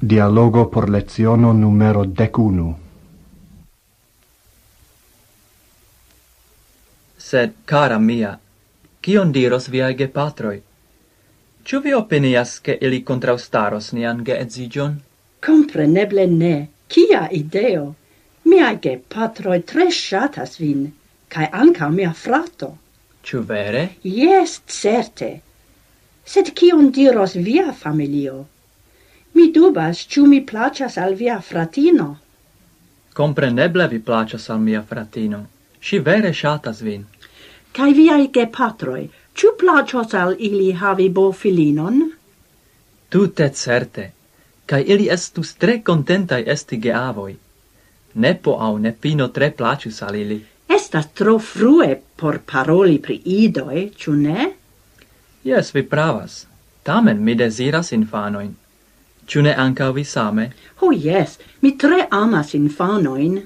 Dialogo por leziono numero decunu. Sed, cara mia, cion diros viae gepatroi? Ciu vi opinias che ili contraustaros nian geedzigion? Compreneble ne. Cia ideo! Miai gepatroi tre shatas vin, cae anca mia frato. Ciu vere? Yes, certe. Sed cion diros via familio? Mi dubas, ciu mi placas al via fratino. Compreneble vi placas al mia fratino. Si vere shatas vin. Cai viai gepatroi, ciu placos al ili havi bo filinon? Tutte certe. Cai ili estus tre contentai esti geavoi. Nepo au nepino tre placis al ili. Estas tro frue por paroli pri idoi, ciu ne? Yes, vi pravas. Tamen mi desiras infanoin. Ciu ne anca vi same? Ho oh, yes, mi tre amas infanoin.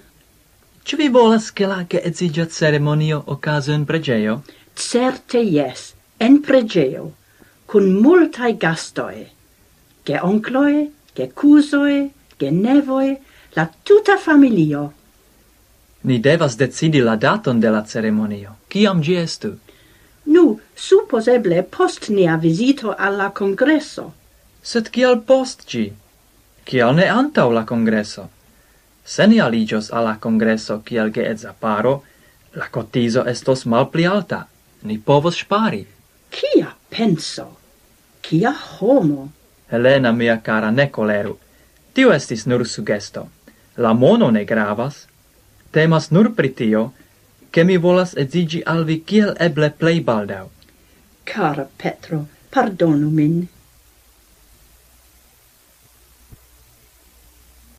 Ciu vi volas che la geedziĝa ceremonio ocaso in pregeo? Certe yes, en pregeo, cun multae gastoe. Ge oncloe, ge cusoe, ge nevoe, la tuta familio. Ni devas decidi la daton de la ceremonio. Ciam gi estu? Nu, supposeble post nia visito alla congresso. Sed kial post gi? Kial ne antau la congresso? Se ni aligios alla congresso kiel ge edza paro, la cotizo estos mal pli alta. Ni povos spari. Kia penso? Kia homo? Helena, mia cara, ne coleru. Tio estis nur sugesto. La mono ne gravas. Temas nur pri tio, che mi volas edzigi al vi kiel eble plei baldau. Cara Petro, pardonu min.